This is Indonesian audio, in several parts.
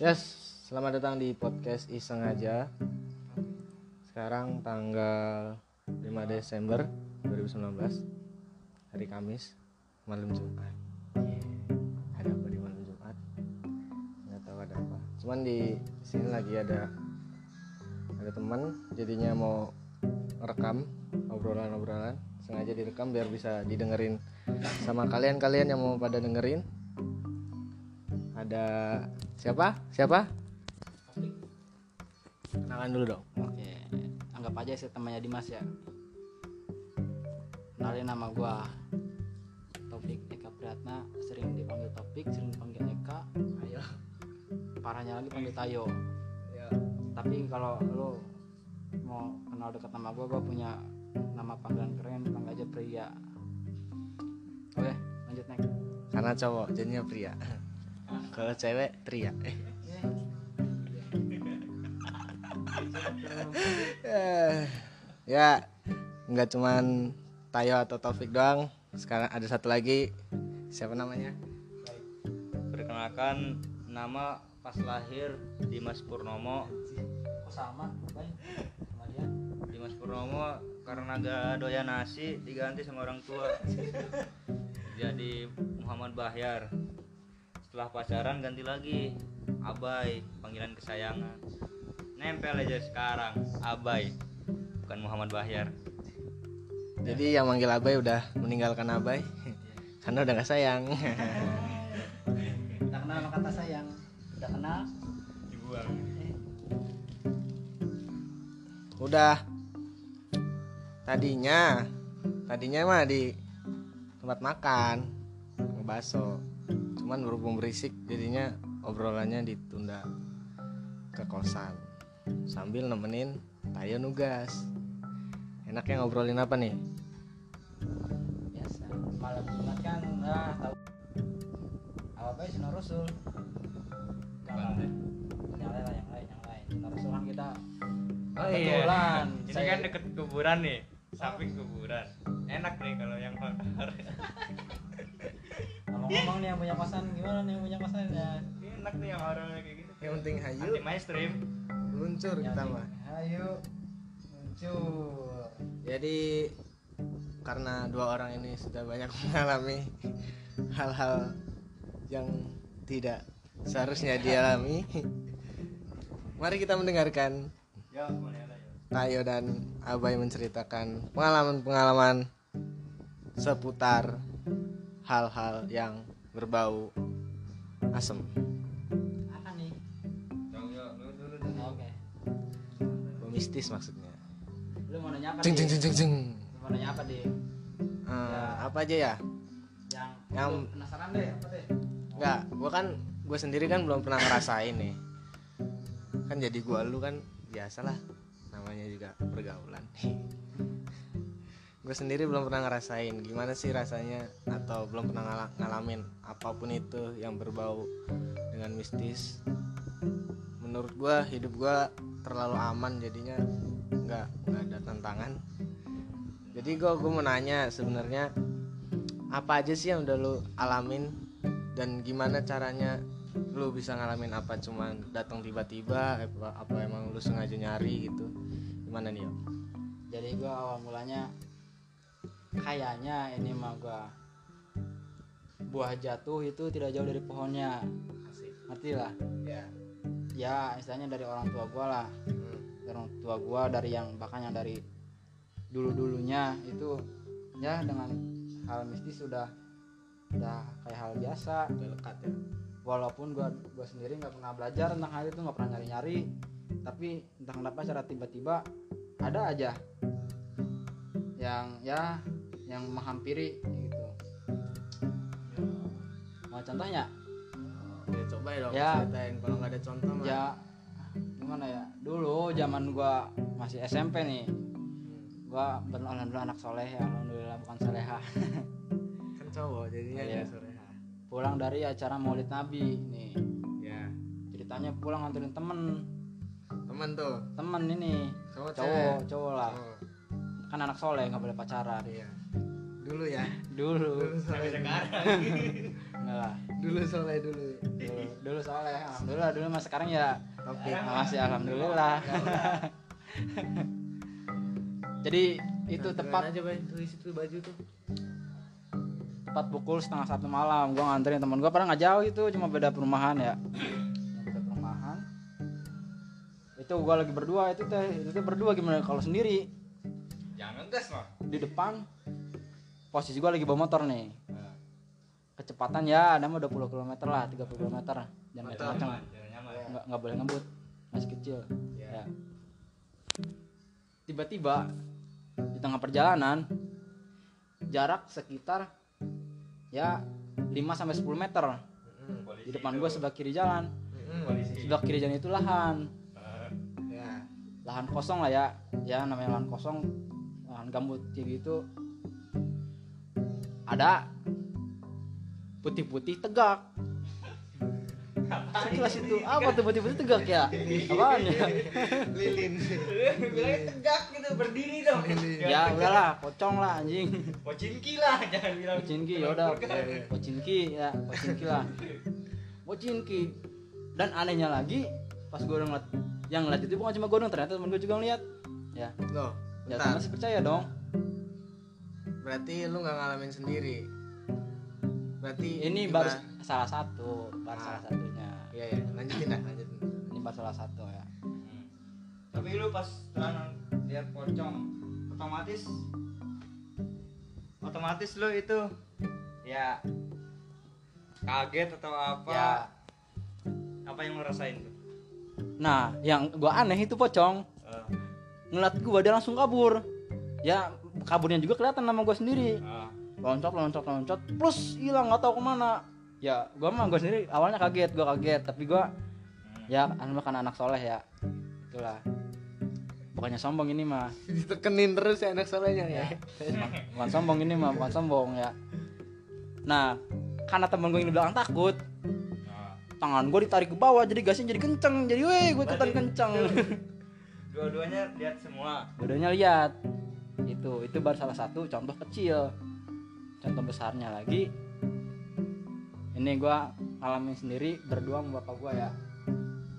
Yes, selamat datang di podcast Iseng aja. Sekarang tanggal 5 Desember 2019 Hari Kamis Malam Jumat Yeah. Ada apa di malam Jumat? Nggak tahu ada apa Cuman di sini lagi ada Ada teman Jadinya mau rekam Obrolan-obrolan Sengaja direkam biar bisa didengerin Sama kalian-kalian yang mau pada dengerin Ada Siapa? Siapa? Kenalan dulu dong Oke, anggap aja saya temannya Dimas ya. Kenalin nama gua Taufik Eka Priyatna, sering dipanggil Taufik, sering dipanggil Eka. Ayo Parahnya lagi panggil Tayo. Ya. Tapi kalau lu mau kenal dekat nama gua, gua punya nama panggilan keren, panggil aja Pria. Oke, lanjut next. Karena cowok jadinya pria Kalau cewek tria eh. Ya nggak cuman Tayo atau Taufik doang Sekarang ada satu lagi Siapa namanya? Perkenalkan nama pas lahir Dimas Purnomo. Kok sama? Baik. Sama. Dimas Purnomo karena gak doyan nasi diganti sama orang tua. Jadi Muhammad Bahyar. Setelah pacaran ganti lagi Abai, panggilan kesayangan. Nempel aja sekarang Abai, bukan Muhammad Bahyar. Jadi yang manggil Abai udah meninggalkan Abai Karena udah gak sayang Tak kenal sama kata sayang. Udah kenal? Dibuang. Eh, Udah Tadinya Tadinya mah di tempat makan Ngebaso Cuman berhubung berisik Jadinya obrolannya ditunda Ke kosan. Sambil nemenin Tayo nugas. Enaknya ngobrolin apa nih? biasa malam jumat kan ah tahu. Apa apa sinar rasul? Yang lain lah yang lain yang lain. Sinar rasul kan kita Oh kebetulan Ini saya kan deket kuburan nih, samping kuburan. Enak nih kalau yang horor. Ngomong-ngomong nih yang punya kosan gimana nih yang punya kosan ya Enak nih yang horor kayak gitu. Yang penting hayu Anti mainstream. Luncur Yang kita mah ayo muncul Jadi karena dua orang ini sudah banyak mengalami hal-hal yang tidak seharusnya dialami. Mari kita mendengarkan ya. Tayo dan Abai menceritakan pengalaman-pengalaman seputar hal-hal yang berbau asem. apa nih ya, oke Bau mistis maksudnya. lu mau nanya apa Jeng jeng jeng jeng jeng. lu mau nanya apa di Eh, apa aja ya? yang Yang- penasaran deh apa deh Enggak, gua kan gue sendiri kan belum pernah ngerasain nih. Kan jadi gua lu kan biasalah namanya juga pergaulan. gue sendiri belum pernah ngerasain gimana sih rasanya atau belum pernah ngala- ngalamin apa pun itu yang berbau dengan mistis. Menurut gua hidup gua terlalu aman jadinya nggak nggak ada tantangan. Jadi gua gua mau nanya sebenarnya apa aja sih yang udah lu alamin dan gimana caranya lu bisa ngalamin apa cuman datang tiba-tiba apa, apa emang lu sengaja nyari gitu gimana nih Om? jadi gua awal mulanya kayaknya ini mah gua buah jatuh itu tidak jauh dari pohonnya. Ngerti lah? Ya. Ya istilahnya dari orang tua gua lah. Dari orang tua gua dari yang bahkan yang dari dulu dulunya itu ya dengan hal mistis sudah udah kayak hal biasa. Udah lekat ya? Walaupun gua gua sendiri nggak pernah belajar tentang hal itu nggak pernah nyari nyari tapi entah kenapa secara tiba-tiba ada aja yang ya yang menghampiri gitu. Mau contohnya? Ya coba ya dong Ya. ceritain kalau nggak ada contoh mah ya gimana ya? Dulu zaman gua masih SMP nih gua benar alhamdulillah anak soleh ya alhamdulillah bukan soleha. Kan cowok jadinya ya soreha pulang dari acara maulid nabi nih. Ya. Ceritanya pulang nganterin temen. Teman tuh? Temen ini. Cowok cowok cowok lah. Cowok. Kan anak soleh nggak boleh pacaran. Iya dulu ya. Dulu. Sampai sekarang. Enggak lah. Dulu soleh dulu. Dulu dulu soalnya alhamdulillah. Dulu mas sekarang ya Oke. masih alhamdulillah. Jadi itu Nah, tepat. aja bay. Tuh isi tuh baju tuh. Tepat pukul setengah satu malam. Gua nganterin teman gua. Padahal nggak jauh itu cuma beda perumahan ya. Beda perumahan. Itu gua lagi berdua. Itu teh itu teh berdua gimana? Kalau sendiri. Jangan gas mah di depan posisi gua lagi bawa motor nih. Kecepatan ya ada mah 20 km lah 30 km jangan nyaman nggak nggak boleh ngebut masih kecil. Iya. ya. Tiba-tiba di tengah perjalanan jarak sekitar ya 5 sampai 10 meter. Di depan gua sebelah kiri jalan. Sebelah kiri jalan itu lahan. Ya lahan kosong lah ya. Ya namanya lahan kosong. Lahan gambut kayak gitu ada. Putih-putih tegak. Sekilas itu. Apa tuh putih-putih tegak ya? Apaan ya? Lilin. Bilangnya tegak gitu berdiri dong. Ya udahlah pocong lah anjing. Pocinki lah jangan bilang. Pocinki ya udah. Pocinki ya pocinki lah. Pocinki dan anehnya lagi pas gue ngeliat yang ngeliat itu bukan cuma gue dong ternyata temen gue juga ngeliat. Ya. Loh ya masih percaya dong berarti lu nggak ngalamin sendiri? Berarti ini gimana? baru salah satu baru Ah. salah satunya. Iya ya lanjutin dah lanjutin. Ini baru salah satu ya. Hmm. tapi lu pas lihat pocong otomatis otomatis lu itu ya kaget atau apa? Ya. Apa yang lu rasain tuh? Nah yang gua aneh itu pocong. Eh, ngeliat gua dia langsung kabur. Ya kaburnya juga kelihatan nama gua sendiri. Ah, loncat loncat loncat plus hilang nggak tahu ke mana. Ya gua mah gua sendiri awalnya kaget gua kaget tapi gua hmm. ya anu mah kan anak soleh ya itulah. Bukannya sombong ini mah. Ditekenin terus ya anak solehnya ya. Bukan sombong ini mah bukan sombong ya. Nah karena temen gue yang di belakang takut Nah, tangan gue ditarik ke bawah jadi gasnya jadi kenceng jadi weh gue ikutan kenceng. dua-duanya lihat semua. Bodohnya lihat itu itu baru salah satu contoh kecil. Contoh besarnya lagi. Ini gua ngalamin sendiri berdua sama bapak gua ya.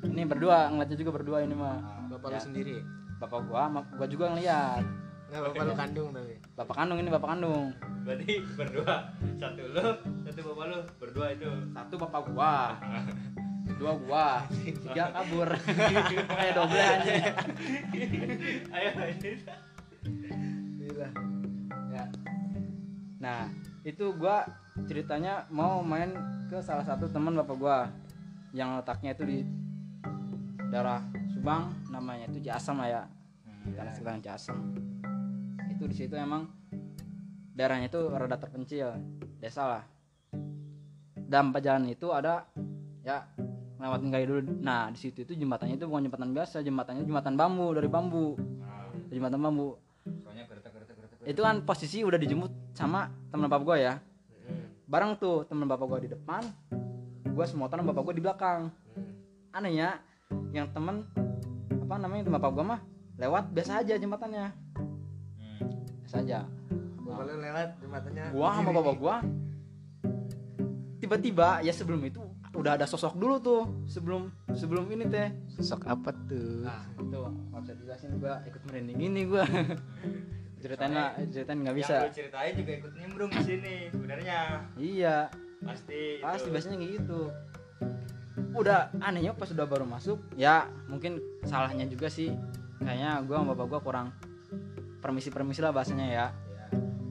Ini berdua ngeliatnya juga berdua ini mah. Bapak Ya. lu sendiri? Bapak gua sama gua juga ngeliat. Nggak bapak lu kandung tapi. Bapak kandung ini bapak kandung. Berarti berdua. Satu lu satu bapak lu. Berdua itu. Satu bapak gua. Dua gua. Tiga kabur. Kayak double aja. Ayo ini Ya. Nah itu gua ceritanya mau main ke salah satu teman bapak gua yang letaknya itu di daerah Subang namanya itu Ciasem lah ya. Daerah sekitar Ciasem itu di situ emang daerahnya itu rada terpencil desa lah. Dan jalan itu ada ya lewatin kali dulu. Nah di situ itu jembatannya itu bukan jembatan biasa jembatannya jembatan bambu dari bambu. Jembatan bambu itu kan posisi udah dijemput sama teman bapak gue ya. Bareng tuh teman bapak gue di depan gue semotoran bapak gue di belakang. Anehnya yang temen apa namanya teman bapak gue mah lewat biasa aja jembatannya. Biasa aja. Lu lewat jembatannya. Gua sama bapak gua tiba-tiba ya sebelum itu udah ada sosok dulu tuh sebelum sebelum ini teh. Sosok apa tuh? Nah itu nggak bisa dijelasin gua ikut merinding ini gua ceritain lah ceritain nggak bisa. yang lu ceritain juga ikut nimbrung di sini sebenarnya. Iya. Pasti pasti itu. biasanya kayak gitu. Udah anehnya pas udah baru masuk ya mungkin salahnya juga sih. Kayaknya gua sama bapak gua kurang permisi permisi lah bahasanya ya.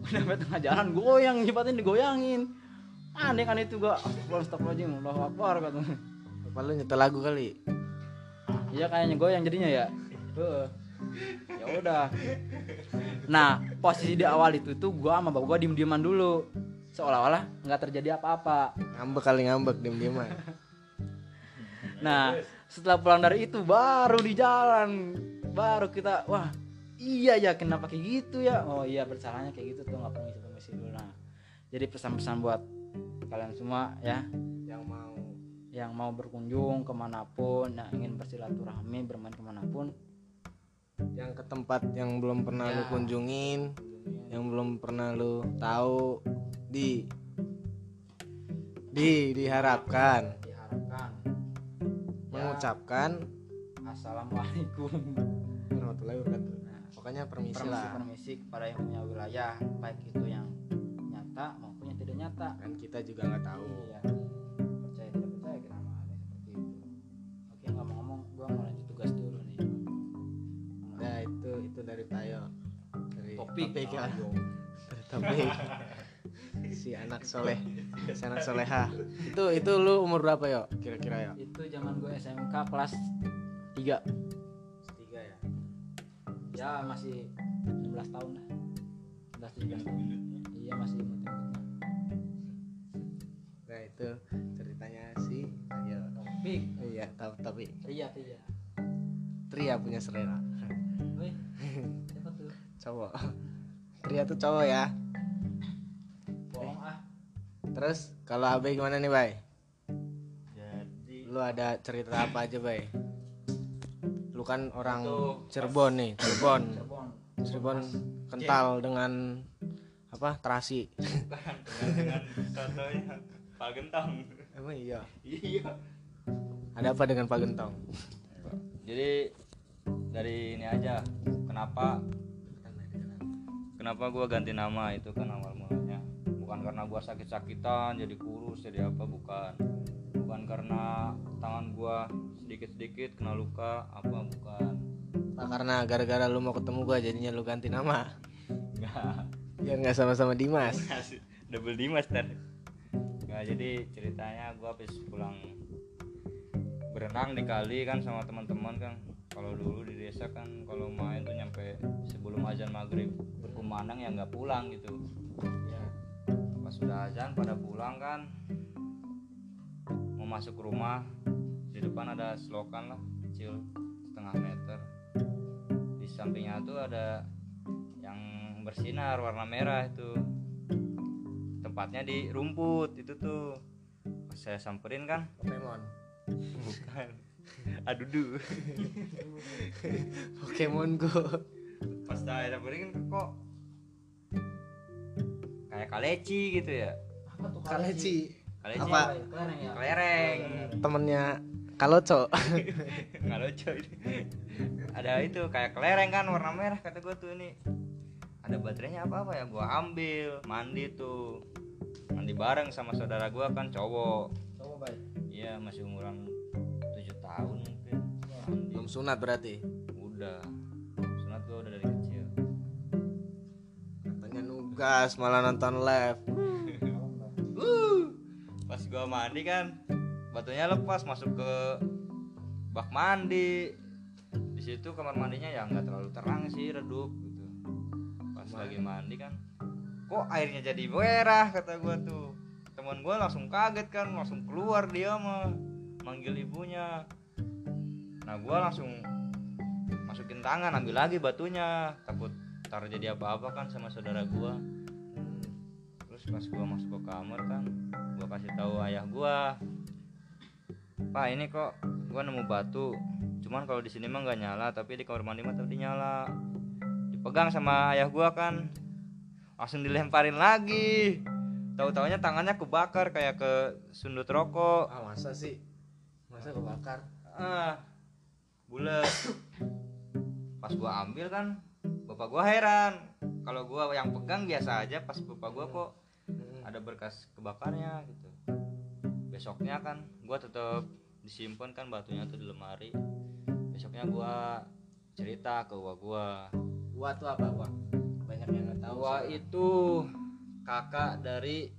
Udah sampai tengah jalan goyang jembatan digoyangin. Aneh kan itu gua. Astagfirullahaladzim Allahu Akbar kata bapak lu nyetel lagu kali? Iya kayaknya goyang jadinya ya. Heeh. Ya udah. Nah posisi di awal itu tuh gua sama bapak gua diem dieman dulu. Seolah-olah nggak terjadi apa-apa. Ngambek kali ngambek diem dieman Nah, setelah pulang dari itu baru di jalan. Baru kita wah iya ya kenapa kayak gitu ya? Oh iya bersalahnya kayak gitu tuh nggak permisi permisi dulu. Nah jadi pesan-pesan buat kalian semua ya. Yang mau. Yang mau berkunjung ke mana pun yang ingin bersilaturahmi bermain ke mana pun yang ke tempat yang belum pernah lu Ya. kunjungin yang belum pernah lu tahu di di diharapkan. Diharapkan. Ya, mengucapkan. Assalamualaikum. Warahmatullahi wabarakatuh. Pokoknya permisi permisi lah. permisi kepada yang punya wilayah baik itu yang nyata maupun yang tidak nyata. Kan kita juga nggak tahu. Iya. Percaya tidak percaya ada seperti itu. Oke ngomong-ngomong gua mau itu dari Tayo. Dari topik. ya. Ayo. Dari topik. Si anak soleh. Si anak soleha. Itu itu lu umur berapa yo? Kira-kira yo? Itu zaman gue SMK kelas 3 tiga ya. Ya masih 19 tahun lah. 11 17 tahun. Iya masih imut-imutnya nah itu ceritanya si Tayo. Topik. Iya tapi iya iya Tria punya selera siapa tuh? Cowok. Tria tuh cowok ya. Bohong ah. Terus kalau Abe gimana nih Bay? Jadi lu ada cerita apa aja Bay? Lu kan orang Itu Cirebon nih Cirebon. Cirebon. Cirebon kental dengan apa? Terasi. Bukan dengan contohnya Pak Gentong. Emang iya? Iya. Ada apa dengan Pak Gentong? Jadi dari ini aja. Kenapa? Kenapa gua ganti nama? Itu kan awal mulanya. Bukan karena gua sakit-sakitan jadi kurus jadi apa bukan. Bukan karena tangan gua sedikit-sedikit kena luka apa bukan. Apa karena gara-gara lu mau ketemu gua jadinya lu ganti nama. Enggak. Biar nggak sama-sama Dimas. Double dimas ntar nggak jadi ceritanya gua habis pulang berenang di kali kan sama teman-teman kan kalau dulu di desa kan kalau main tuh nyampe sebelum azan maghrib berkumandang ya nggak pulang gitu. Ya. Pas sudah azan pada pulang kan mau masuk rumah di depan ada selokan lah kecil setengah meter. Di sampingnya tuh ada yang bersinar warna merah itu. Tempatnya di rumput itu tuh. Saya samperin kan Pokemon bukan adudu Pokemon Go pas saya samperin kan kok kayak kaleci gitu ya? Apa tuh Kaleci? Kaleci. Apa? kelereng ya? Kelereng. Temennya Kaloco. Ini. Ada itu kayak kelereng kan warna merah kata gue tuh ini. Ada baterainya apa apa ya gue ambil mandi tuh. Mandi bareng sama saudara gue kan cowok. Coba baik. Iya masih umuran sunat berarti? Udah. Sunat gue udah dari kecil. Katanya nugas malah nonton live. Pas gua mandi kan batunya lepas masuk ke bak mandi. Di situ kamar mandinya ya nggak terlalu terang sih redup gitu. Pas lagi mandi kan kok airnya jadi merah kata gua tuh. Teman gua langsung kaget kan langsung keluar dia mah manggil ibunya nah gua langsung masukin tangan ambil lagi batunya. Takut tar jadi apa-apa kan sama saudara gua. Terus pas gua masuk ke kamar kan gua kasih tahu ayah gua pak ini kok gua nemu batu. Cuman kalau di sini mah nggak nyala tapi di kamar mandi mah tadi nyala dipegang sama ayah gua kan langsung dilemparin lagi. Tahu taunya tangannya kebakar kayak ke sundut rokok. Ah masa sih? Masa kebakar? Ah bulat pas gua ambil kan bapak gua heran. Kalau gua yang pegang biasa aja pas bapak gua kok ada berkas kebakarnya gitu. Besoknya kan gua tetap disimpan kan batunya tuh di lemari. Besoknya gua cerita ke gua gua. Gua tuh apa gua? Banyak yang nggak tahu gua soalnya. itu kakak dari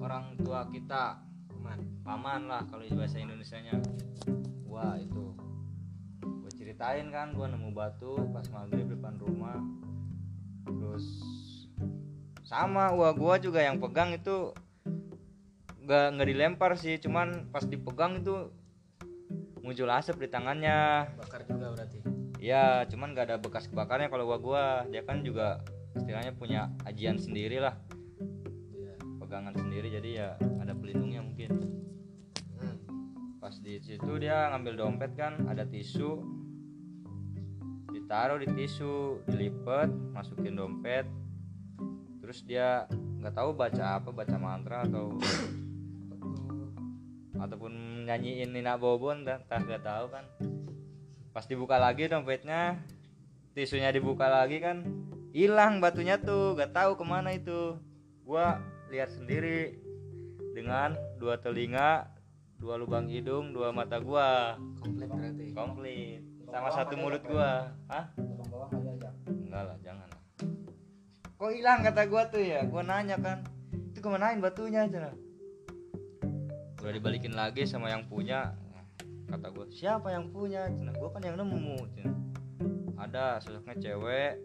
orang tua kita. Teman. paman lah kalau bahasa Indonesia nya gua itu ceritain kan gua nemu batu pas maghrib depan rumah. Terus sama gua gua juga yang pegang itu nggak nggak dilempar sih cuman pas dipegang itu muncul asap di tangannya. Bakar juga berarti? Ya cuman nggak ada bekas kebakarnya kalau gua gua. Dia kan juga istilahnya punya ajian sendiri lah. Iya. Pegangan sendiri jadi ya ada pelindungnya mungkin. Hmm. pas di situ dia ngambil dompet kan ada tisu ditaruh di tisu dilipet masukin dompet. Terus dia nggak tahu baca apa baca mantra atau ataupun nyanyiin Nina Bobon dan tak nggak tahu kan. Pas dibuka lagi dompetnya tisunya dibuka lagi kan hilang batunya tuh nggak tahu ke mana itu. Gua lihat sendiri dengan dua telinga dua lubang hidung dua mata gua. Komplit berarti. Komplit sama satu mulut gua. diajak. enggak lah jangan lah. Kok hilang kata gua tuh ya? Gua nanya kan. Itu kemanain batunya cina udah dibalikin lagi sama yang punya kata gua. Siapa yang punya? Cina gua kan yang nemu cina. Ada sosoknya cewek.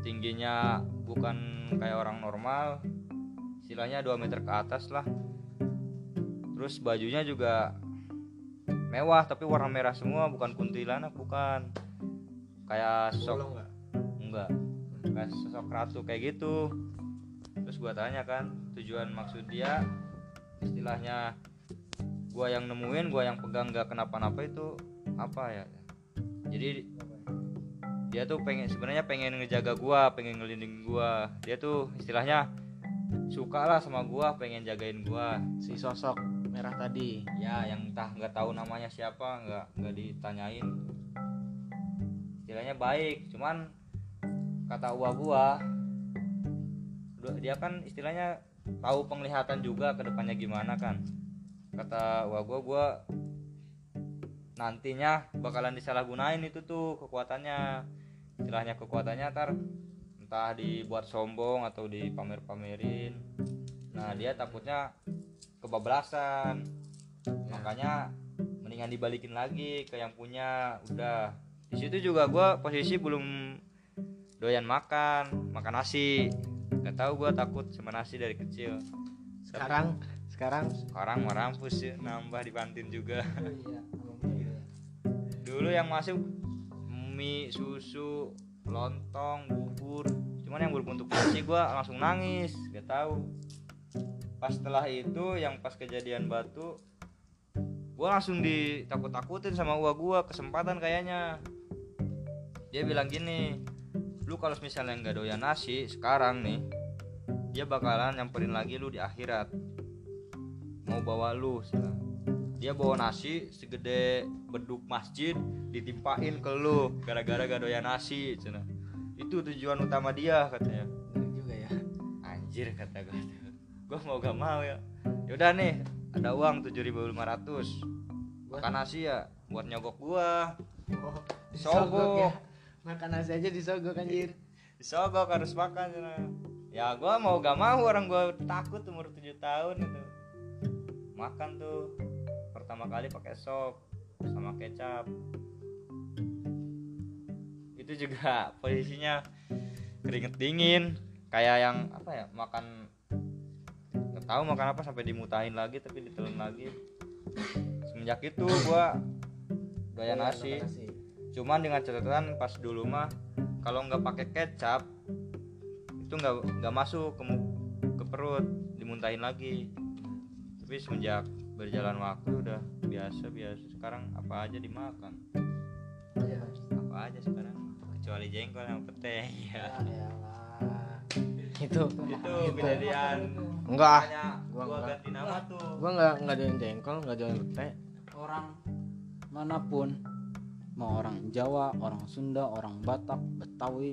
Tingginya bukan kayak orang normal. Istilahnya 2 meter ke atas lah. Terus bajunya juga mewah tapi warna merah semua bukan kuntilanak bukan. Kayak sosok enggak. Kayak sosok ratu kayak gitu. Terus gua tanya kan tujuan maksud dia istilahnya gua yang nemuin gua yang pegang nggak kenapa-napa itu apa ya? Jadi dia tuh pengen sebenarnya pengen ngejaga gua pengen ngelindungin gua. Dia tuh istilahnya suka lah sama gua pengen jagain gua. Si sosok merah tadi. Ya yang entah nggak tahu namanya siapa nggak nggak ditanyain. Istilahnya baik cuman kata gua du- dia kan istilahnya tahu penglihatan juga ke depannya gimana kan. Kata uwa gua gua nantinya bakalan disalahgunain itu tuh kekuatannya. Istilahnya kekuatannya ntar entah dibuat sombong atau dipamer-pamerin. Nah dia takutnya kebablasan. Makanya mendingan dibalikin lagi ke yang punya udah. Di situ juga gua posisi belum doyan makan makan nasi. Nggak tahu gua takut sama nasi dari kecil. Sekarang sekarang sekarang merampus ya nambah di kantin juga. Oh iya, abang bener ya. dulu yang masuk mie susu lontong bubur. Cuman yang berbentuk nasi gua langsung nangis gak tahu pas setelah itu yang pas kejadian batu gua langsung ditakut-takutin sama uang gua kesempatan kayaknya. Dia bilang gini lu kalau misalnya nggak doyan nasi sekarang nih dia bakalan nyamperin lagi lu di akhirat. Mau bawa lu dia bawa nasi segede beduk masjid ditimpain ke lu gara-gara gak doyan nasi cina itu tujuan utama dia katanya. Bener juga ya. Anjir kata gue gue mau gak mau ya. Yaudah nih ada uang 7500 makan nasi ya buat nyogok gua. Oh, Disogok. disogok ya? makan nasi aja disogok anjir. Disogok harus makan cina. Ya gua mau gak mau orang gua takut umur 7 tahun itu. Makan tuh pertama kali pakai sop sama kecap. Itu juga posisinya keringet dingin kayak yang apa ya makan nggak tahu makan apa sampai dimutahin lagi tapi ditelan lagi. Semenjak itu gua Doyan nasi. cuman dengan catatan pas dulu mah kalau nggak pakai kecap itu nggak nggak masuk ke ke perut dimuntahin lagi. Tapi semenjak berjalan waktu udah biasa biasa. Sekarang apa aja dimakan? Iya. apa aja sekarang? Kecuali jengkol yang pete ya Ya. Itu. Itu kejadian. Enggak. Ah Gua gua enggak. ganti nama tuh? Gua nggak nggak doyan jengkol nggak doyan pete orang mana pun. Mau orang Jawa, orang Sunda, orang Batak, Betawi.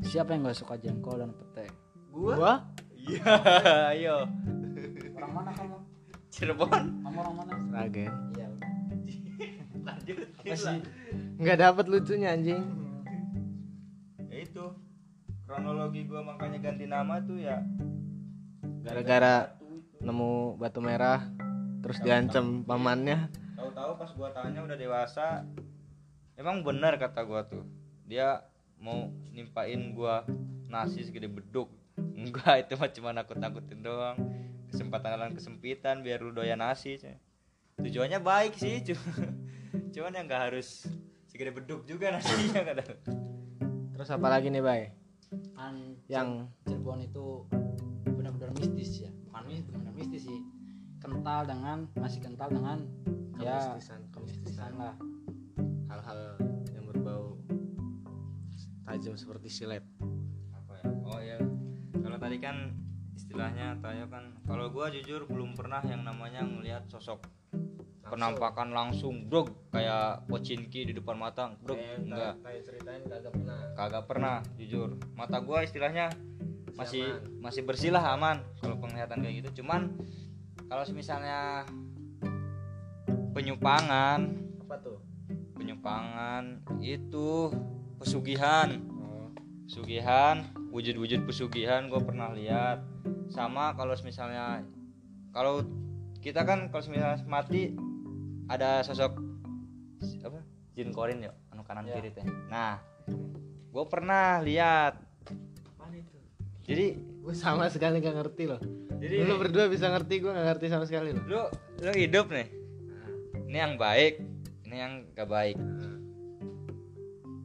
Siapa yang nggak suka jengkol dan pete? gua? Iya ayo. Orang mana kamu? Cirebon. Kamu orang mana? Sragen Iya. lanjut Masih nggak dapet lucunya anjing. Ya itu kronologi gua makanya ganti nama tuh ya gara-gara nemu batu merah terus diancam pamannya. Tahu-tahu pas gua tanya udah dewasa emang benar kata gua tuh. Dia mau nimpain gua nasi segede beduk. Enggak itu mah cuma nakut-nakutin doang. Kesempatan dalam kesempitan biar lu doyan nasi tujuannya baik sih cuma cuman yang nggak harus segede beduk juga nasinya kata terus apa lagi nih bay kan yang Cirebon itu benar-benar mistis ya. Bukan mistis, benar mistis sih. Kental dengan masih kental dengan ya kemistisan kemistisan kemistisan lah. hal-hal yang berbau tajam seperti silet apa ya oh ya kalau tadi kan istilahnya Tayo kan kalau gua jujur belum pernah yang namanya ngelihat sosok penampakan langsung brog kayak pocinki di depan mata brog Kayak enggak. kayak ceritain kagak pernah. Kagak pernah jujur. Mata gua istilahnya masih aman. masih bersih lah aman. Kalau penglihatan kayak gitu. Cuman kalau misalnya penyupangan apa tuh? penyupangan itu pesugihan. Oh. Pesugihan wujud-wujud pesugihan gue pernah lihat. Sama kalau misalnya kalau kita kan kalau misalnya mati ada sosok apa? Jin korin ya anu kanan Ya. kiri teh. Nah gue pernah lihat. Jadi gue sama sekali gak ngerti loh. Jadi lu berdua bisa ngerti gue gak ngerti sama sekali loh. Lu lu hidup nih. Ini yang baik ini yang gak baik.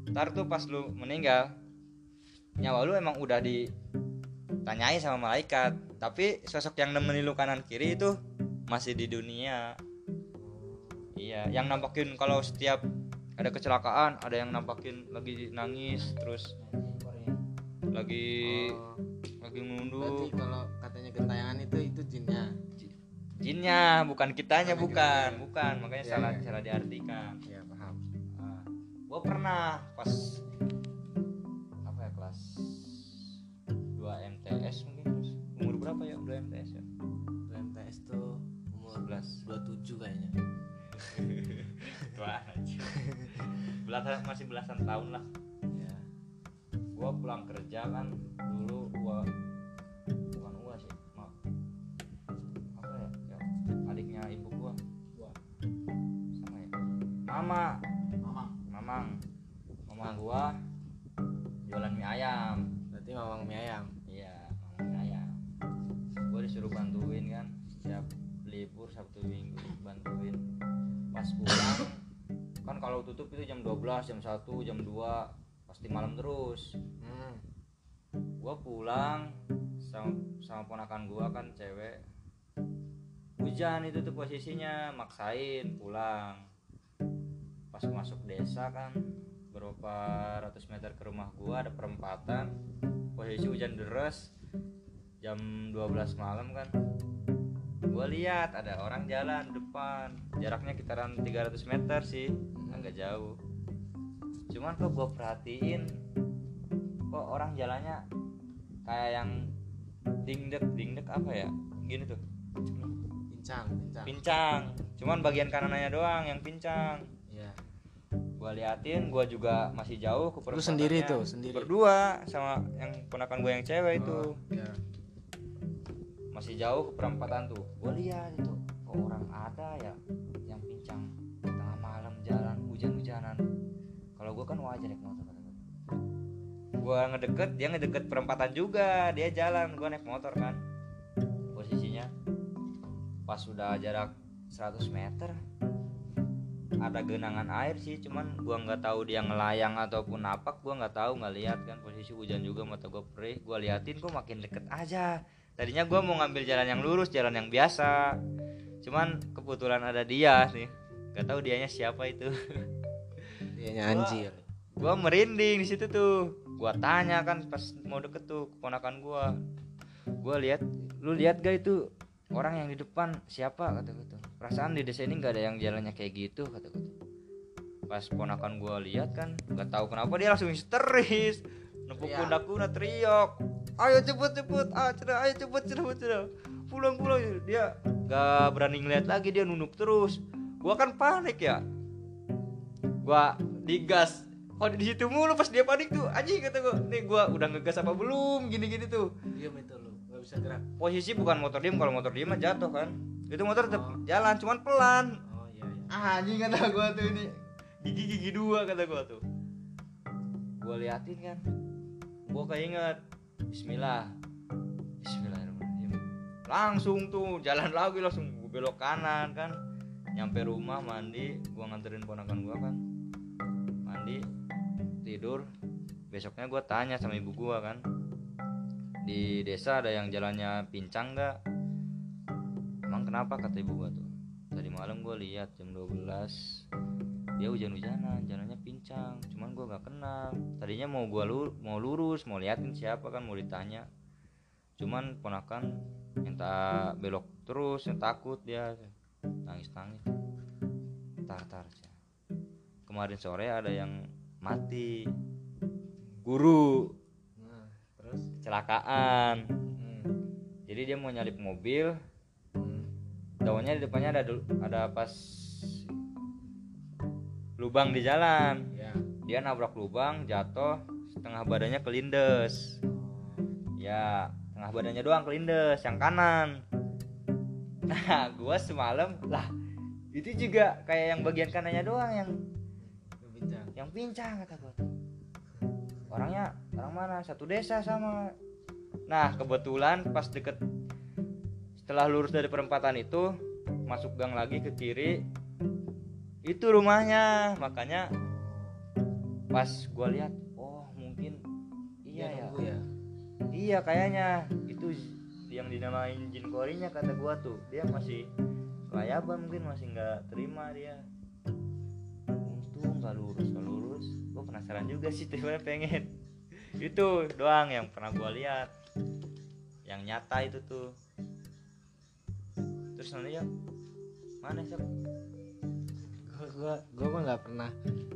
Ntar tuh pas lu meninggal nyawa lu emang udah ditanyai sama malaikat. Tapi sosok yang nemenin lu kanan kiri itu masih di dunia iya yang nampakin kalau setiap ada kecelakaan ada yang nampakin lagi nangis terus lagi Oh, lagi berarti nunduk kalau katanya gentayangan itu itu jinnya? Jinnya bukan kitanya Bukan bukan bukan. Makanya Iya, salah iya. salah diartikan. Ya paham. Nah, gue pernah pas apa ya kelas 2 MTS mungkin terus umur berapa ya 2 MTS ya? MTS tuh umur 11 27 kayaknya tua aja belasan masih belasan tahun lah. Ya gue pulang kerja kan dulu gua bukan gua sih maaf. Apa ya, ya adiknya ibu gua. Gua. Sama ya? Mama. Mamang mamang. Mamang gua jualan mie ayam. Berarti mamang mie ayam? Iya, mamang mie ayam. Gue disuruh bantuin kan, setiap libur Sabtu Minggu bantuin. Pas pulang, kan kalau tutup itu jam 12, jam 1, jam 2, pasti malam terus. hmm. Gue pulang sama, sama ponakan gua kan cewek. Hujan itu tuh posisinya, maksain pulang. Pas masuk desa kan, berapa ratus meter ke rumah gua ada perempatan posisi hujan deras jam 12 malam kan gua lihat ada orang jalan depan. Jaraknya kitaran 300 meter sih. Agak jauh. Cuman kok gua perhatiin kok orang jalannya kayak yang dingdek dingdek apa ya? Gini tuh. Pincang pincang. Pincang. Cuman bagian kanannya doang yang pincang. Ya gua liatin gua juga masih jauh ke Lu sendiri tuh, sendiri? berdua sama yang ponakan gue yang cewek itu. Oh, ya masih jauh ke perempatan tuh. Gue lihat itu kok orang ada ya yang pincang tengah malam jalan hujan-hujanan. Kalau gue kan wajar naik motor gue ngedeket dia ngedeket perempatan juga. Dia jalan gue naik motor kan. Posisinya pas sudah jarak 100 meter. Ada genangan air sih cuman gua nggak tahu dia ngelayang ataupun napak. Gua nggak tahu nggak lihat kan. Posisi hujan juga mata gua perih. Gua liatin kok makin deket aja tadinya gua mau ngambil jalan yang lurus jalan yang biasa. Cuman kebetulan ada dia nih nggak tahu dianya siapa itu. Dianya anjir. Gua merinding di situ tuh. Gua tanya kan pas mau deket tuh keponakan gua. Gua lihat lu lihat gak itu orang yang di depan? Siapa? kata gua tuh. Perasaan di desa ini nggak ada yang jalannya kayak gitu kata tuh. Pas ponakan gua lihat kan nggak tahu kenapa dia langsung histeris nepuk Teriak. pundakku nah teriak. Ayo cepet cepet. Ah cerah ayo cepet cepet cerah pulang pulang. Dia nggak berani ngeliat lagi. Dia nunduk terus. Gua kan panik ya. Gua digas. Oh di situ mulu pas dia panik tuh. Anjing kata gua. Nih gua udah ngegas apa belum? Gini gini tuh. Diam itu lu. Gak bisa gerak. Posisi bukan motor diem. Kalau motor diem mah jatuh kan. Itu motor tetap Oh. jalan cuman pelan. Oh iya iya. Ah, anjing kata gua tuh ini. Gigi gigi dua kata gua tuh. Gua liatin kan gua keinget. Bismillah. Bismillahirrahmanirrahim. Langsung tuh jalan lagi langsung. Gua belok kanan kan. Nyampe rumah mandi. Gua nganterin ponakan gua kan. Mandi tidur. Besoknya gua tanya sama ibu gua kan. Di desa ada yang jalannya pincang nggak? Emang kenapa? Kata ibu gua tuh. Tadi malam gua lihat jam 12 dia hujan-hujanan jalannya pincang cuman gua nggak kenal. Tadinya mau gua lu mau lurus mau liatin siapa kan mau ditanya. Cuman ponakan minta belok terus yang takut dia. Nangis nangis tar tar kemarin sore ada yang mati. Guru. Nah terus? Kecelakaan. Hmm. jadi dia mau nyalip mobil. Hmm. daunnya di depannya ada ada pas lubang di jalan. Ya dia nabrak lubang jatuh setengah badannya kelindes. Ya tengah badannya doang kelindes yang kanan. Nah gua semalam lah itu juga kayak yang bagian kanannya doang yang bincang yang pincang kata gua. Tuh orangnya orang mana? Satu desa sama. Nah kebetulan pas deket setelah lurus dari perempatan itu masuk gang lagi ke kiri itu rumahnya makanya pas gua lihat oh mungkin iya ya. nunggu ya. Iya kayaknya. Itu yang dinamain jin korinya kata gua tuh. Dia masih layaban mungkin masih nggak terima dia. Untung nggak lurus nggak lurus. Gua penasaran juga sih tiba pengen. Itu doang yang pernah gua lihat. Yang nyata itu tuh. Terus nanti ya mana sih gua gua mah nggak pernah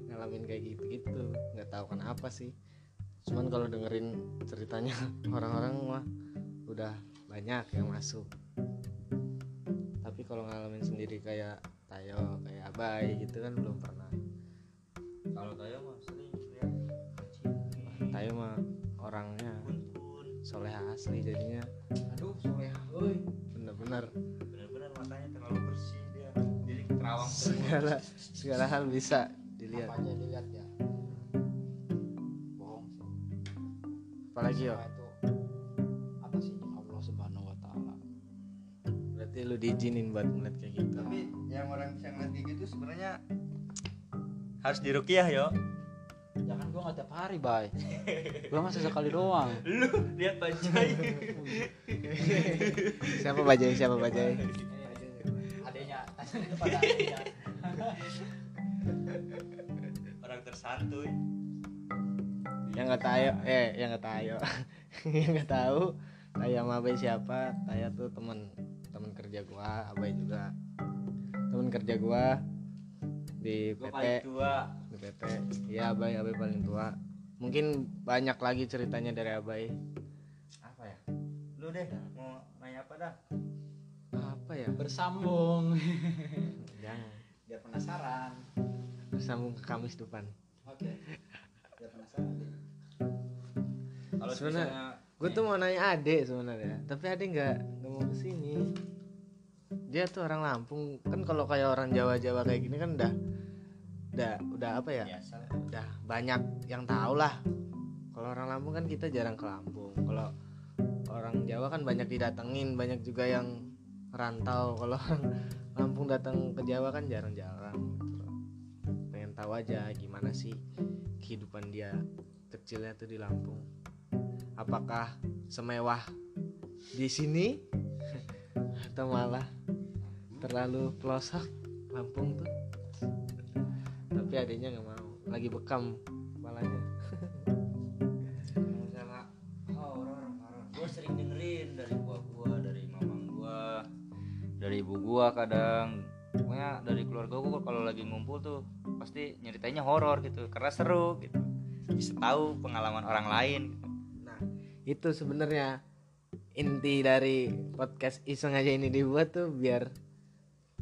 ngalamin kayak gitu gitu nggak tahu kenapa sih. Cuman kalau dengerin ceritanya orang-orang mah udah banyak yang masuk. Tapi kalau ngalamin sendiri kayak Tayo kayak Abai gitu kan belum pernah. Kalau Tayo mah sering lihat Tayo mah orangnya soleh asli jadinya. Aduh soleh bener-bener. Bener-bener matanya terlalu semua segala segala hal bisa dilihat. Apa aja dilihat ya? Bohong sih. Apalagi yo? Itu atas izin Allah subhanahu wa taala. Berarti lu diizinin buat ngeliat kayak gitu. Tapi yang orang bisa ngeliat kayak gitu sebenarnya harus dirukiah yo. Jangan gua nggak tiap hari bay. Gua mah sesekali doang. Lu lihat bajai. Siapa bajai? Siapa bajai orang tersantuy. Yang nggak tahu eh yang nggak tahu. Yang nggak tahu Tayo sama Abai siapa? Tayo tuh teman teman kerja gua Abai juga. Teman kerja gua di gue PT paling tua. Di PT iya Abai Abai paling tua. Mungkin banyak lagi ceritanya dari Abai. Apa ya? Lu deh mau nanya apa dah apa ya? Bersambung. Jangan. Biar penasaran. Bersambung ke Kamis depan. Oke. Biar penasaran deh. kalau Sebenarnya- misalnya gue tuh mau nanya Ade sebenarnya tapi Ade nggak nggak mau ke sini dia tuh orang Lampung. Kan kalau kayak orang Jawa Jawa kayak gini kan udah udah udah apa ya? Biasa. Udah banyak yang tahu lah. Kalau orang Lampung kan kita jarang ke Lampung. Kalau orang Jawa kan banyak didatengin banyak juga yang rantau. Kalau orang Lampung datang ke Jawa kan jarang-jarang gitu. Pengen tahu aja gimana sih kehidupan dia kecilnya tuh di Lampung. Apakah semewah di sini atau malah terlalu pelosok Lampung tuh? Tapi adanya nggak mau. Lagi bekam kepalanya. Horor gue sering dengerin dari gua gua dari ibu gua kadang pokoknya dari keluarga gua kalau lagi ngumpul tuh pasti nyeritainnya horor gitu karena seru gitu bisa tahu pengalaman orang lain gitu. nah itu sebenarnya inti dari podcast iseng aja ini dibuat tuh biar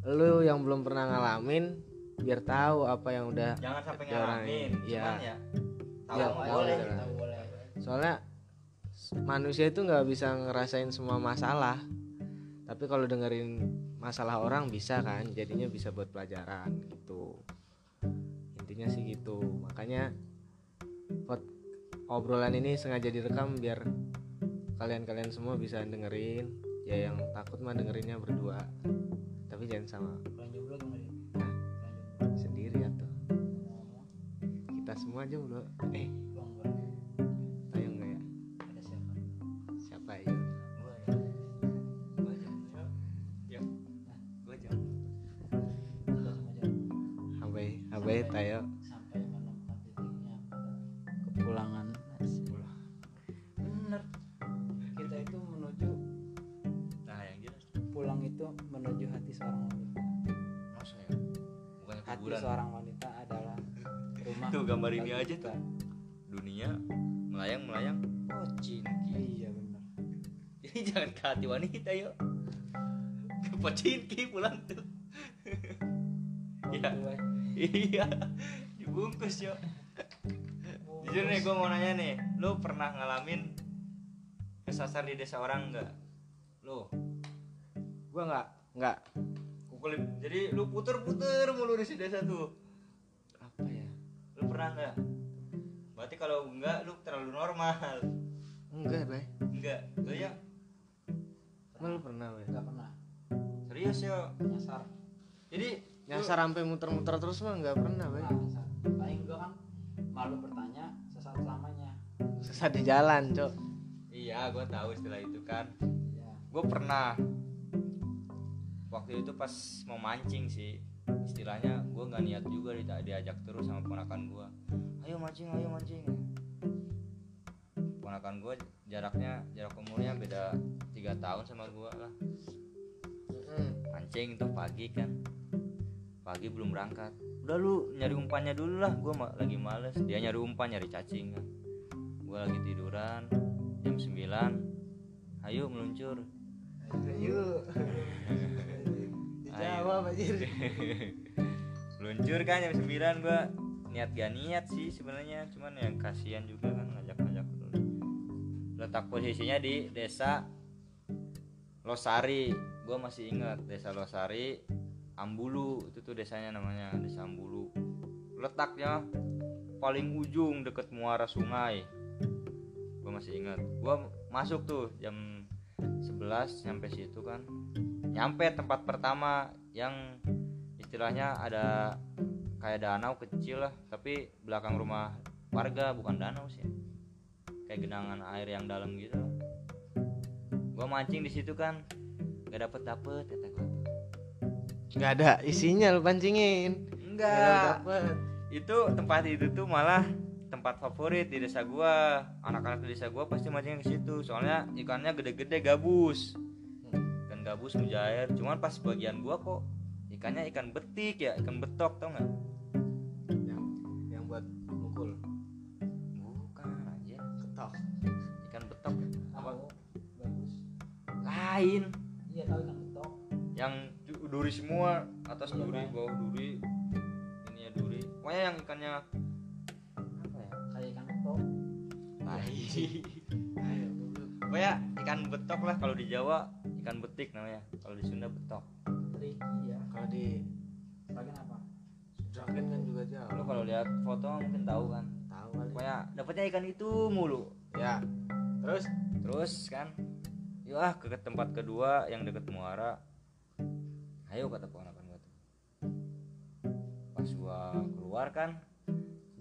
lu yang belum pernah ngalamin biar tahu apa yang udah jangan sampai Ya, orang ngalamin. Iya. cuman ya tahu Ya, tahu boleh. Tahu boleh soalnya manusia itu nggak bisa ngerasain semua masalah tapi kalau dengerin masalah orang bisa kan jadinya bisa buat pelajaran gitu. Intinya sih gitu. Makanya pot obrolan ini sengaja direkam biar kalian-kalian semua bisa dengerin. Ya yang takut mah dengerinnya berdua. Tapi jangan sama? Bulan sendiri atau? Kita semua aja belum eh sampai tayo sampai menempat titiknya kepulangan. Bener. Kita itu menuju nah yang jelas. pulang itu menuju hati seorang wanita. Maksudnya bukan hati kuburan. seorang wanita adalah rumah tuh gambar ini aja kita. tuh dunia melayang melayang oh cinti iya benar jadi jangan ke hati wanita yuk. Ke pocinki pulang tuh. Oh, ya iya. Dibungkus yuk jujur nih gue mau nanya nih. Lu pernah ngalamin kesasar di desa orang enggak lu? Gua nggak nggak. Kukulin. Jadi lu puter-puter mulu di si desa tuh. Apa ya? Lu pernah enggak berarti kalau enggak lu terlalu normal. Enggak bay. Enggak lu ya. Emang lu pernah bay? Nggak pernah. Serius yo nyasar. Jadi nyasar sampai muter-muter terus mah nggak pernah bay. Nah, nyasar paling gua kan malu bertanya sesat selamanya sesat di jalan cok. Iya gue tahu istilah itu kan. Ya gue pernah. Waktu itu pas mau mancing sih istilahnya gue nggak niat juga di diajak terus sama ponakan gue ayo mancing ayo mancing. Ponakan gue jaraknya jarak umurnya beda tiga tahun sama gue lah. Mancing tuh pagi kan pagi belum berangkat. Udah lu nyari umpannya dulu lah gue lagi males. Dia nyari umpan nyari cacing. Kan gue lagi tiduran jam 9 ayo meluncur. Yuk dijawab aja meluncur kan jam 9 gue niat gak niat sih sebenarnya cuman yang kasihan juga kan ngajak-ngajak dulu letak posisinya di desa Losari. Gue masih ingat desa Losari Ambulu itu tuh desanya namanya desa Ambulu. Letaknya paling ujung deket muara sungai. Gue masih ingat. Gue masuk tuh jam 11 sampai situ kan. Nyampe tempat pertama yang istilahnya ada kayak danau kecil lah tapi belakang rumah warga bukan danau sih. Kayak genangan air yang dalam gitu. Gue mancing di situ kan. Gak dapet dapet gue nggak ada isinya lu pancingin. Enggak itu tempat itu tuh malah tempat favorit di desa gua. Anak-anak di desa gua pasti mancing ke situ. Soalnya ikannya gede-gede gabus. Ikan gabus mujair cuman pas bagian gua kok ikannya ikan betik ya ikan betok tau nggak? Yang yang buat mukul. Bukan aja ketok. Ikan betok. Apa? Bagus lain. Iya tahu yang betok yang duri semua atas Iya, duri bawah duri ini ya duri. Pokoknya yang ikannya apa ya? Kayak ikan betok. Ayo pokoknya ikan betok lah kalau di Jawa ikan betik namanya. Kalau di Sunda betok. Tricky ya. Kalau di bagian apa? Draken kan juga lo jauh kalau lihat foto mungkin tahu kan? Tahu kali. Pokoknya dapatnya ikan itu mulu. Ya. Terus? Terus kan? Yuk ah ke tempat kedua yang deket muara ayo kata ponakan gua tuh. Pas gua keluar kan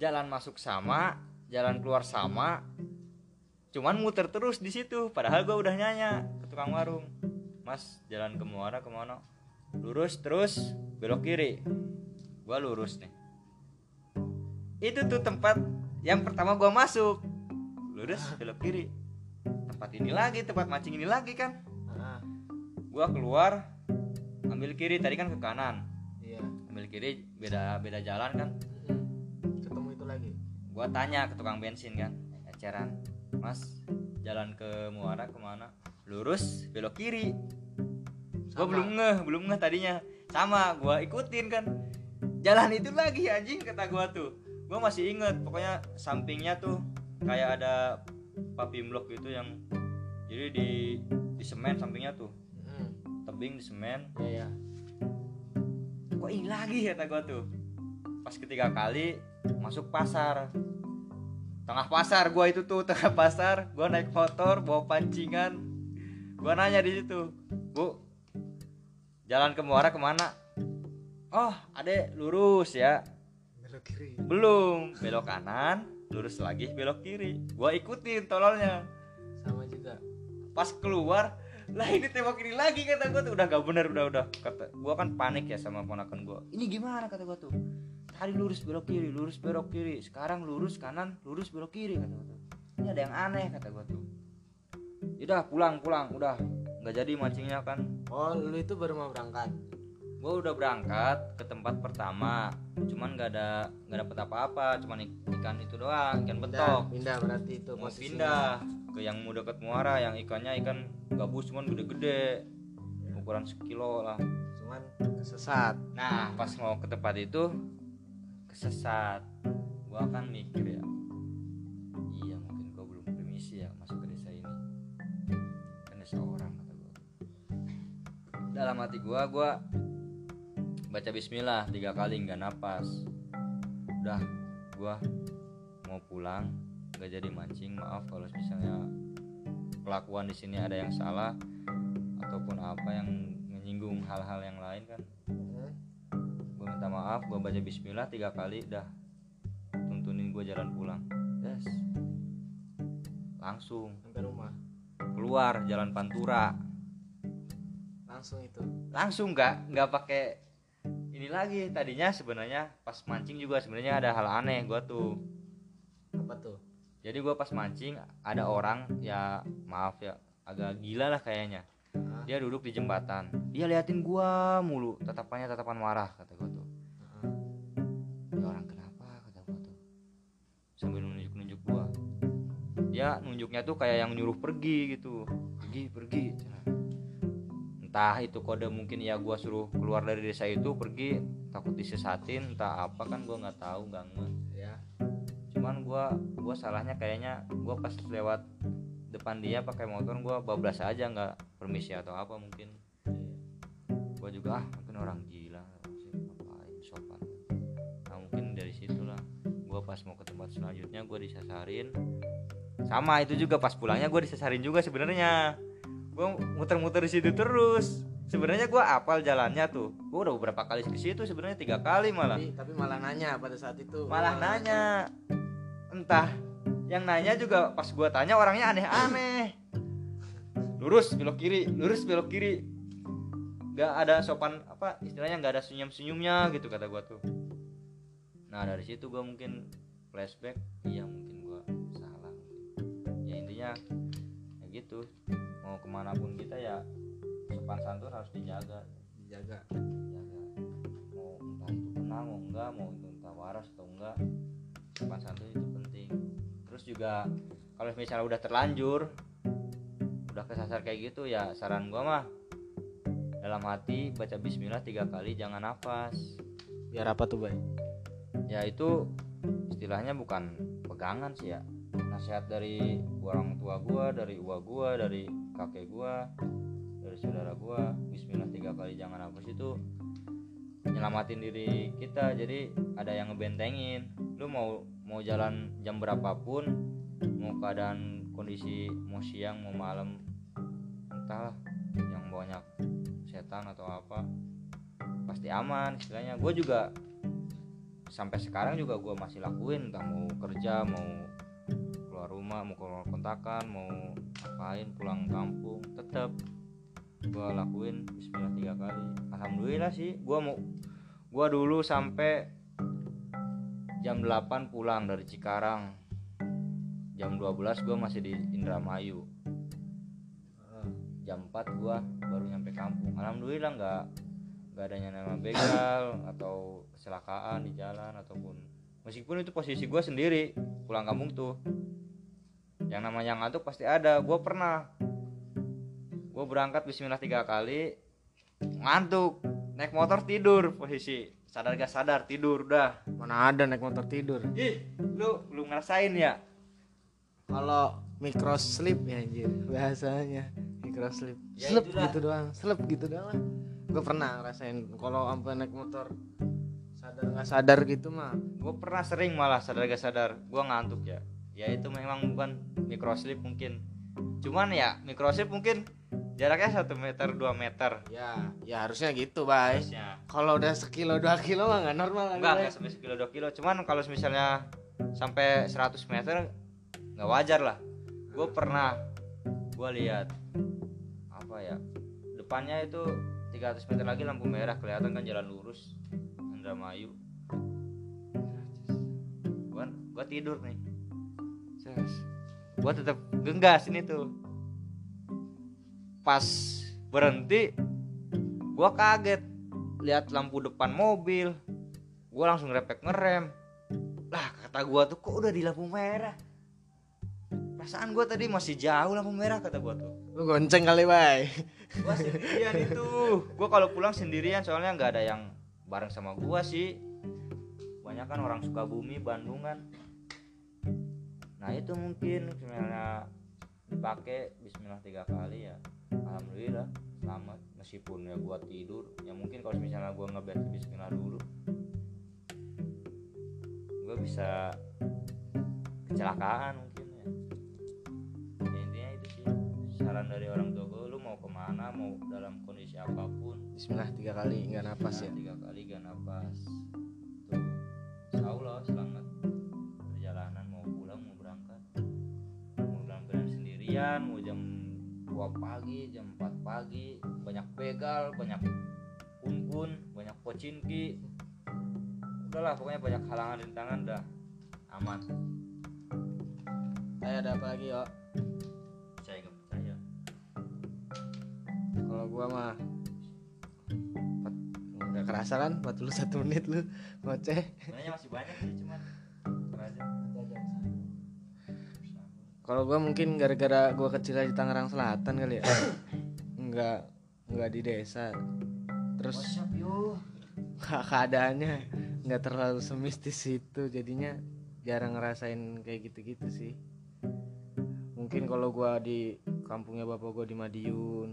jalan masuk sama jalan keluar sama cuman muter terus di situ padahal gua udah nyanya ke tukang warung. Mas jalan ke muara ke mana lurus terus belok kiri. Gua lurus nih. Itu tuh tempat yang pertama gua masuk. Lurus belok kiri. Tempat ini lagi tempat mancing ini lagi kan. Ah, gua keluar ambil kiri tadi kan ke kanan. Iya. Ambil kiri beda beda jalan kan? Ketemu itu lagi. Gua tanya ke tukang bensin kan eceran. Mas jalan ke muara ke mana? Lurus belok kiri. Gua Sama. belum ngeh belum ngeh tadinya. Sama gua ikutin kan. Jalan itu lagi anjing kata gua tuh. Gua masih inget pokoknya sampingnya tuh kayak ada paving block gitu yang jadi di di semen sampingnya tuh tebing di semen. Iya ya kok ini lagi kata gua tuh. Pas ketiga kali masuk pasar. Tengah pasar gua itu tuh tengah pasar. Gua naik motor bawa pancingan. Gua nanya di situ bu jalan ke muara ke mana? Oh adek lurus ya. Belok kiri. Belum belok kanan lurus lagi belok kiri. Gua ikutin tololnya. Sama juga. Pas keluar lah ini tembak ini lagi kata gue tuh. Udah gak bener udah udah. Kata gue kan panik ya sama ponakan gue ini gimana kata gue tuh? Tadi lurus belok kiri lurus belok kiri. Sekarang lurus kanan lurus belok kiri kata gue tuh. Ini ada yang aneh kata gue tuh. Udah pulang pulang. Udah nggak jadi mancingnya kan. Oh lu itu baru mau berangkat? Gue udah berangkat ke tempat pertama. Cuman nggak ada nggak dapet apa-apa. Cuman ik- ikan itu doang ikan pindah betok. pindah berarti itu mau pindah ke yang mau deket muara yang ikannya ikan gabus cuman gede-gede. Ukuran sekilo lah. Cuman kesesat. Nah pas mau ke tempat itu kesesat. Gua kan mikir ya iya mungkin gua belum permisi ya masuk ke desa ini. Kan desa orang kata gua. Dalam hati gua gua baca bismillah tiga kali nggak napas. Udah gua mau pulang nggak jadi mancing maaf kalau misalnya kelakuan di sini ada yang salah ataupun apa yang menyinggung hal-hal yang lain kan? Hmm. gue minta maaf gue baca bismillah tiga kali dah. Tuntunin gue jalan pulang. Yes. Langsung. Sampai rumah. Keluar jalan pantura. Langsung itu. Langsung nggak nggak pakai ini lagi tadinya sebenarnya. Pas mancing juga sebenarnya ada hal aneh gue tuh. Apa tuh jadi gue pas mancing ada orang ya maaf ya agak gila lah kayaknya. Dia duduk di jembatan. Dia liatin gua mulu tatapannya tatapan marah kata gua tuh. Hah? ya orang kenapa? Kata gua tuh. Sambil nunjuk nunjuk gua. Dia nunjuknya tuh kayak yang nyuruh pergi gitu. Pergi pergi Cina. entah itu kode mungkin ya gua suruh keluar dari desa itu pergi takut disesatin entah apa kan gua nggak tahu nggak ngeh ya cuman gua gua salahnya kayaknya gua pas lewat depan dia pakai motor gua bablas aja nggak permisi atau apa mungkin. Gua juga ah mungkin orang gila ngapain sopan. Nah mungkin dari situlah gua pas mau ke tempat selanjutnya gua disasarin. Sama itu juga pas pulangnya gua disasarin juga sebenarnya. Gua muter-muter di situ terus. Sebenarnya gua apal jalannya tuh. Gua udah beberapa kali ke situ sebenarnya tiga kali malah. Tapi, tapi malah nanya pada saat itu. Malah nanya entah. Yang nanya juga pas gua tanya orangnya aneh-aneh. Lurus belok kiri lurus belok kiri. Nggak ada sopan apa istilahnya nggak ada senyum senyumnya gitu kata gua tuh. Nah dari situ gua mungkin flashback. Iya mungkin gua salah. Ya intinya ya gitu. Mau ke mana pun kita ya sopan santun harus dijaga. Dijaga. Jaga mau entah itu kenal mau enggak mau itu entah waras atau enggak sopan santun itu terus juga kalau misalnya udah terlanjur udah kesasar kayak gitu ya saran gua mah dalam hati baca bismillah tiga kali jangan nafas. Biar apa tuh bay? Ya itu istilahnya bukan pegangan sih ya. Nasihat dari orang tua gua dari uwa gua dari kakek gua dari saudara gua Bismillah tiga kali jangan hapus itu nyelamatin diri kita. Jadi ada yang ngebentengin. Lu mau mau jalan jam berapapun mau keadaan kondisi mau siang mau malam entahlah yang banyak setan atau apa pasti aman istilahnya. Gue juga sampai sekarang juga gue masih lakuin entah mau kerja mau keluar rumah mau keluar kontakan mau ngapain pulang kampung tetap gue lakuin Bismillah tiga kali. Alhamdulillah sih gue mau gue dulu sampai jam 8 pulang dari Cikarang. Jam 12 gue masih di Indramayu. Jam 4 gua baru nyampe kampung. Alhamdulillah nggak nggak adanya nama begal atau kecelakaan di jalan ataupun meskipun itu posisi gua sendiri pulang kampung tuh. Yang namanya ngantuk pasti ada. Gua pernah gua berangkat Bismillah tiga kali ngantuk naik motor tidur posisi sadar gak sadar tidur dah mana ada naik motor tidur. Ih lu belum ngerasain ya? Kalau micro sleep ya anjir. Bahasanya micro sleep Ya, sleep gitu doang sleep gitu doang gue pernah ngerasain kalau sampai naik motor sadar nggak sadar gitu mah. Gue pernah sering malah sadar gak sadar. Gue ngantuk ya. Ya itu memang bukan microslip mungkin. Cuman ya microslip mungkin jaraknya satu meter 2 meter. Ya ya harusnya gitu bay. Kalau udah sekilo dua kilo mah nggak normal Bay. enggak sampai sekilo 2 kilo. Cuman kalau misalnya sampai 100 meter nggak wajar lah. Gue pernah gue lihat apa ya depannya itu 300 meter lagi lampu merah. Kelihatan kan jalan lurus Indramayu. Gua gua tidur nih. Gua tetap genggas ini tuh pas berhenti gua kaget. Lihat lampu depan mobil gua langsung repek ngerem. Lah kata gua tuh kok udah di lampu merah? Perasaan gua tadi masih jauh lampu merah kata gua tuh. Lu gonceng kali, Bay. gua sendirian itu. Gua kalau pulang sendirian soalnya nggak ada yang bareng sama gua sih. Banyak kan orang Sukabumi Bandungan nah itu mungkin misalnya dipakai Bismillah tiga kali ya Alhamdulillah selamat meskipun ya gua tidur ya mungkin kalau misalnya gua ngebet Bismillah dulu gua bisa kecelakaan mungkin ya. Ya, intinya itu sih saran dari orang tua gua lu mau ke mana mau dalam kondisi apa pun. Bismillah tiga kali nggak napas ya. Tiga kali gak napas. Tuh insya Allah selamat. Perjalanan mau pulang mau berangkat. Mau dalam keadaan sendirian mau 2 pagi jam 4 pagi banyak begal banyak kun-kun banyak pocinki udahlah pokoknya banyak halangan rintangan dah. Aman. Saya ada apa lagi, yo? percaya gak percaya? Kalau gua mah empat- nggak kerasa kan? 41 menit lu ngoceh. sebenarnya masih banyak sih cuman Kalau gua mungkin gara-gara gua kecil di Tangerang Selatan kali ya. Enggak enggak di desa. Terus keadaannya nggak terlalu semistis itu. Jadinya jarang ngerasain kayak gitu-gitu sih. Mungkin kalau gua di kampungnya bapak gua di Madiun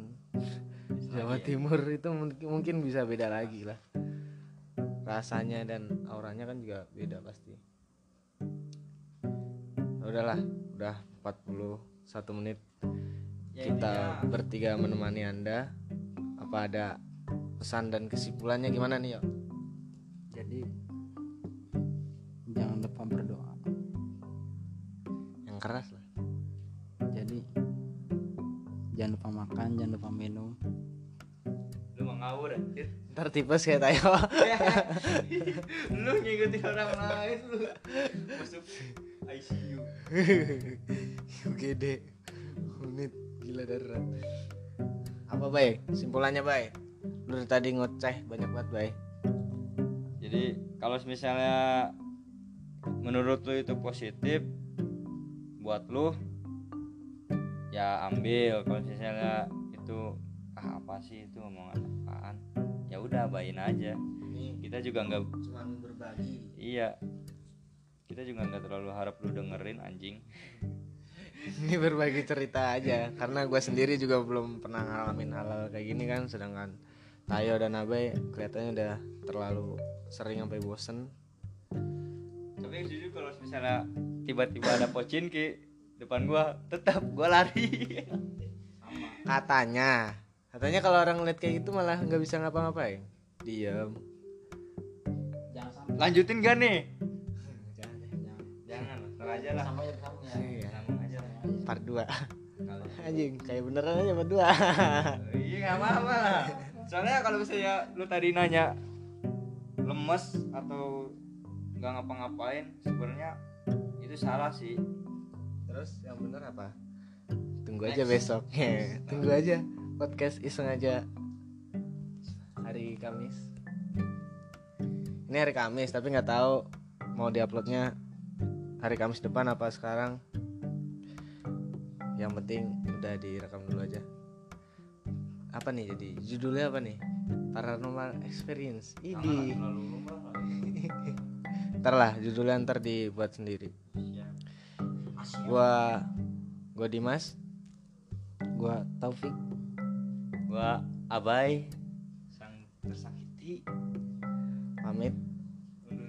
Jawa Timur itu mungkin bisa beda lagi lah. Rasanya dan auranya kan juga beda pasti. Udahlah udah 41 menit. Ya, kita intinya- bertiga menemani anda. Apa ada pesan dan kesimpulannya? Gimana nih yo jadi jangan lupa berdoa. Yang keras lah. Jadi jangan lupa makan jangan lupa minum. Lu mau ngawur anjir. Ntar tipes kayak tayo. Lu ngikutin orang lain lu. Masuk ICU UGD unit gila darurat. Apa bay? Simpulannya bay? Lu tadi ngoceh banyak banget bay. Jadi kalau misalnya menurut lu itu positif buat lu ya ambil. Kalau misalnya itu ah apa sih itu omongan apaan? Ya udah abain aja. Ini kita juga nggak cuma berbagi. Iya. Kita juga nggak terlalu harap lu dengerin anjing ini berbagi cerita aja. Karena gue sendiri juga belum pernah ngalamin hal-hal kayak gini kan. Sedangkan Tayo dan Abai kelihatannya udah terlalu sering sampai bosen. Tapi jujur kalau misalnya tiba-tiba ada pocin ke depan gua tetap gua lari. Katanya. Katanya kalau orang ngeliat kayak gitu malah nggak bisa ngapa-ngapain. Sampai lanjutin gak nih? Jangan jangan. Jangan aja lah. Sampai ya part 2 Kalau- anjing kayak beneran aja part 2 iya nggak apa-apa lah. Soalnya kalau misalnya lu tadi nanya lemes atau nggak ngapa-ngapain sebenarnya itu salah sih. Terus yang bener apa? Tunggu aja besok. Tunggu aja. Podcast iseng aja. Hari Kamis. Ini hari Kamis tapi nggak tahu mau diuploadnya hari Kamis depan apa sekarang yang penting udah direkam dulu aja. Apa nih jadi? Judulnya apa nih? Paranormal experience. Ini ntar lah judulnya ntar dibuat sendiri. Gua gua Dimas. Gua Taufik. Gua abai. Sang tersakiti. Pamit.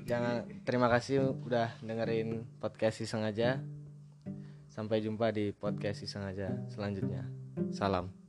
Jangan terima kasih udah dengerin podcast iseng aja sampai jumpa di podcast iseng aja selanjutnya. Salam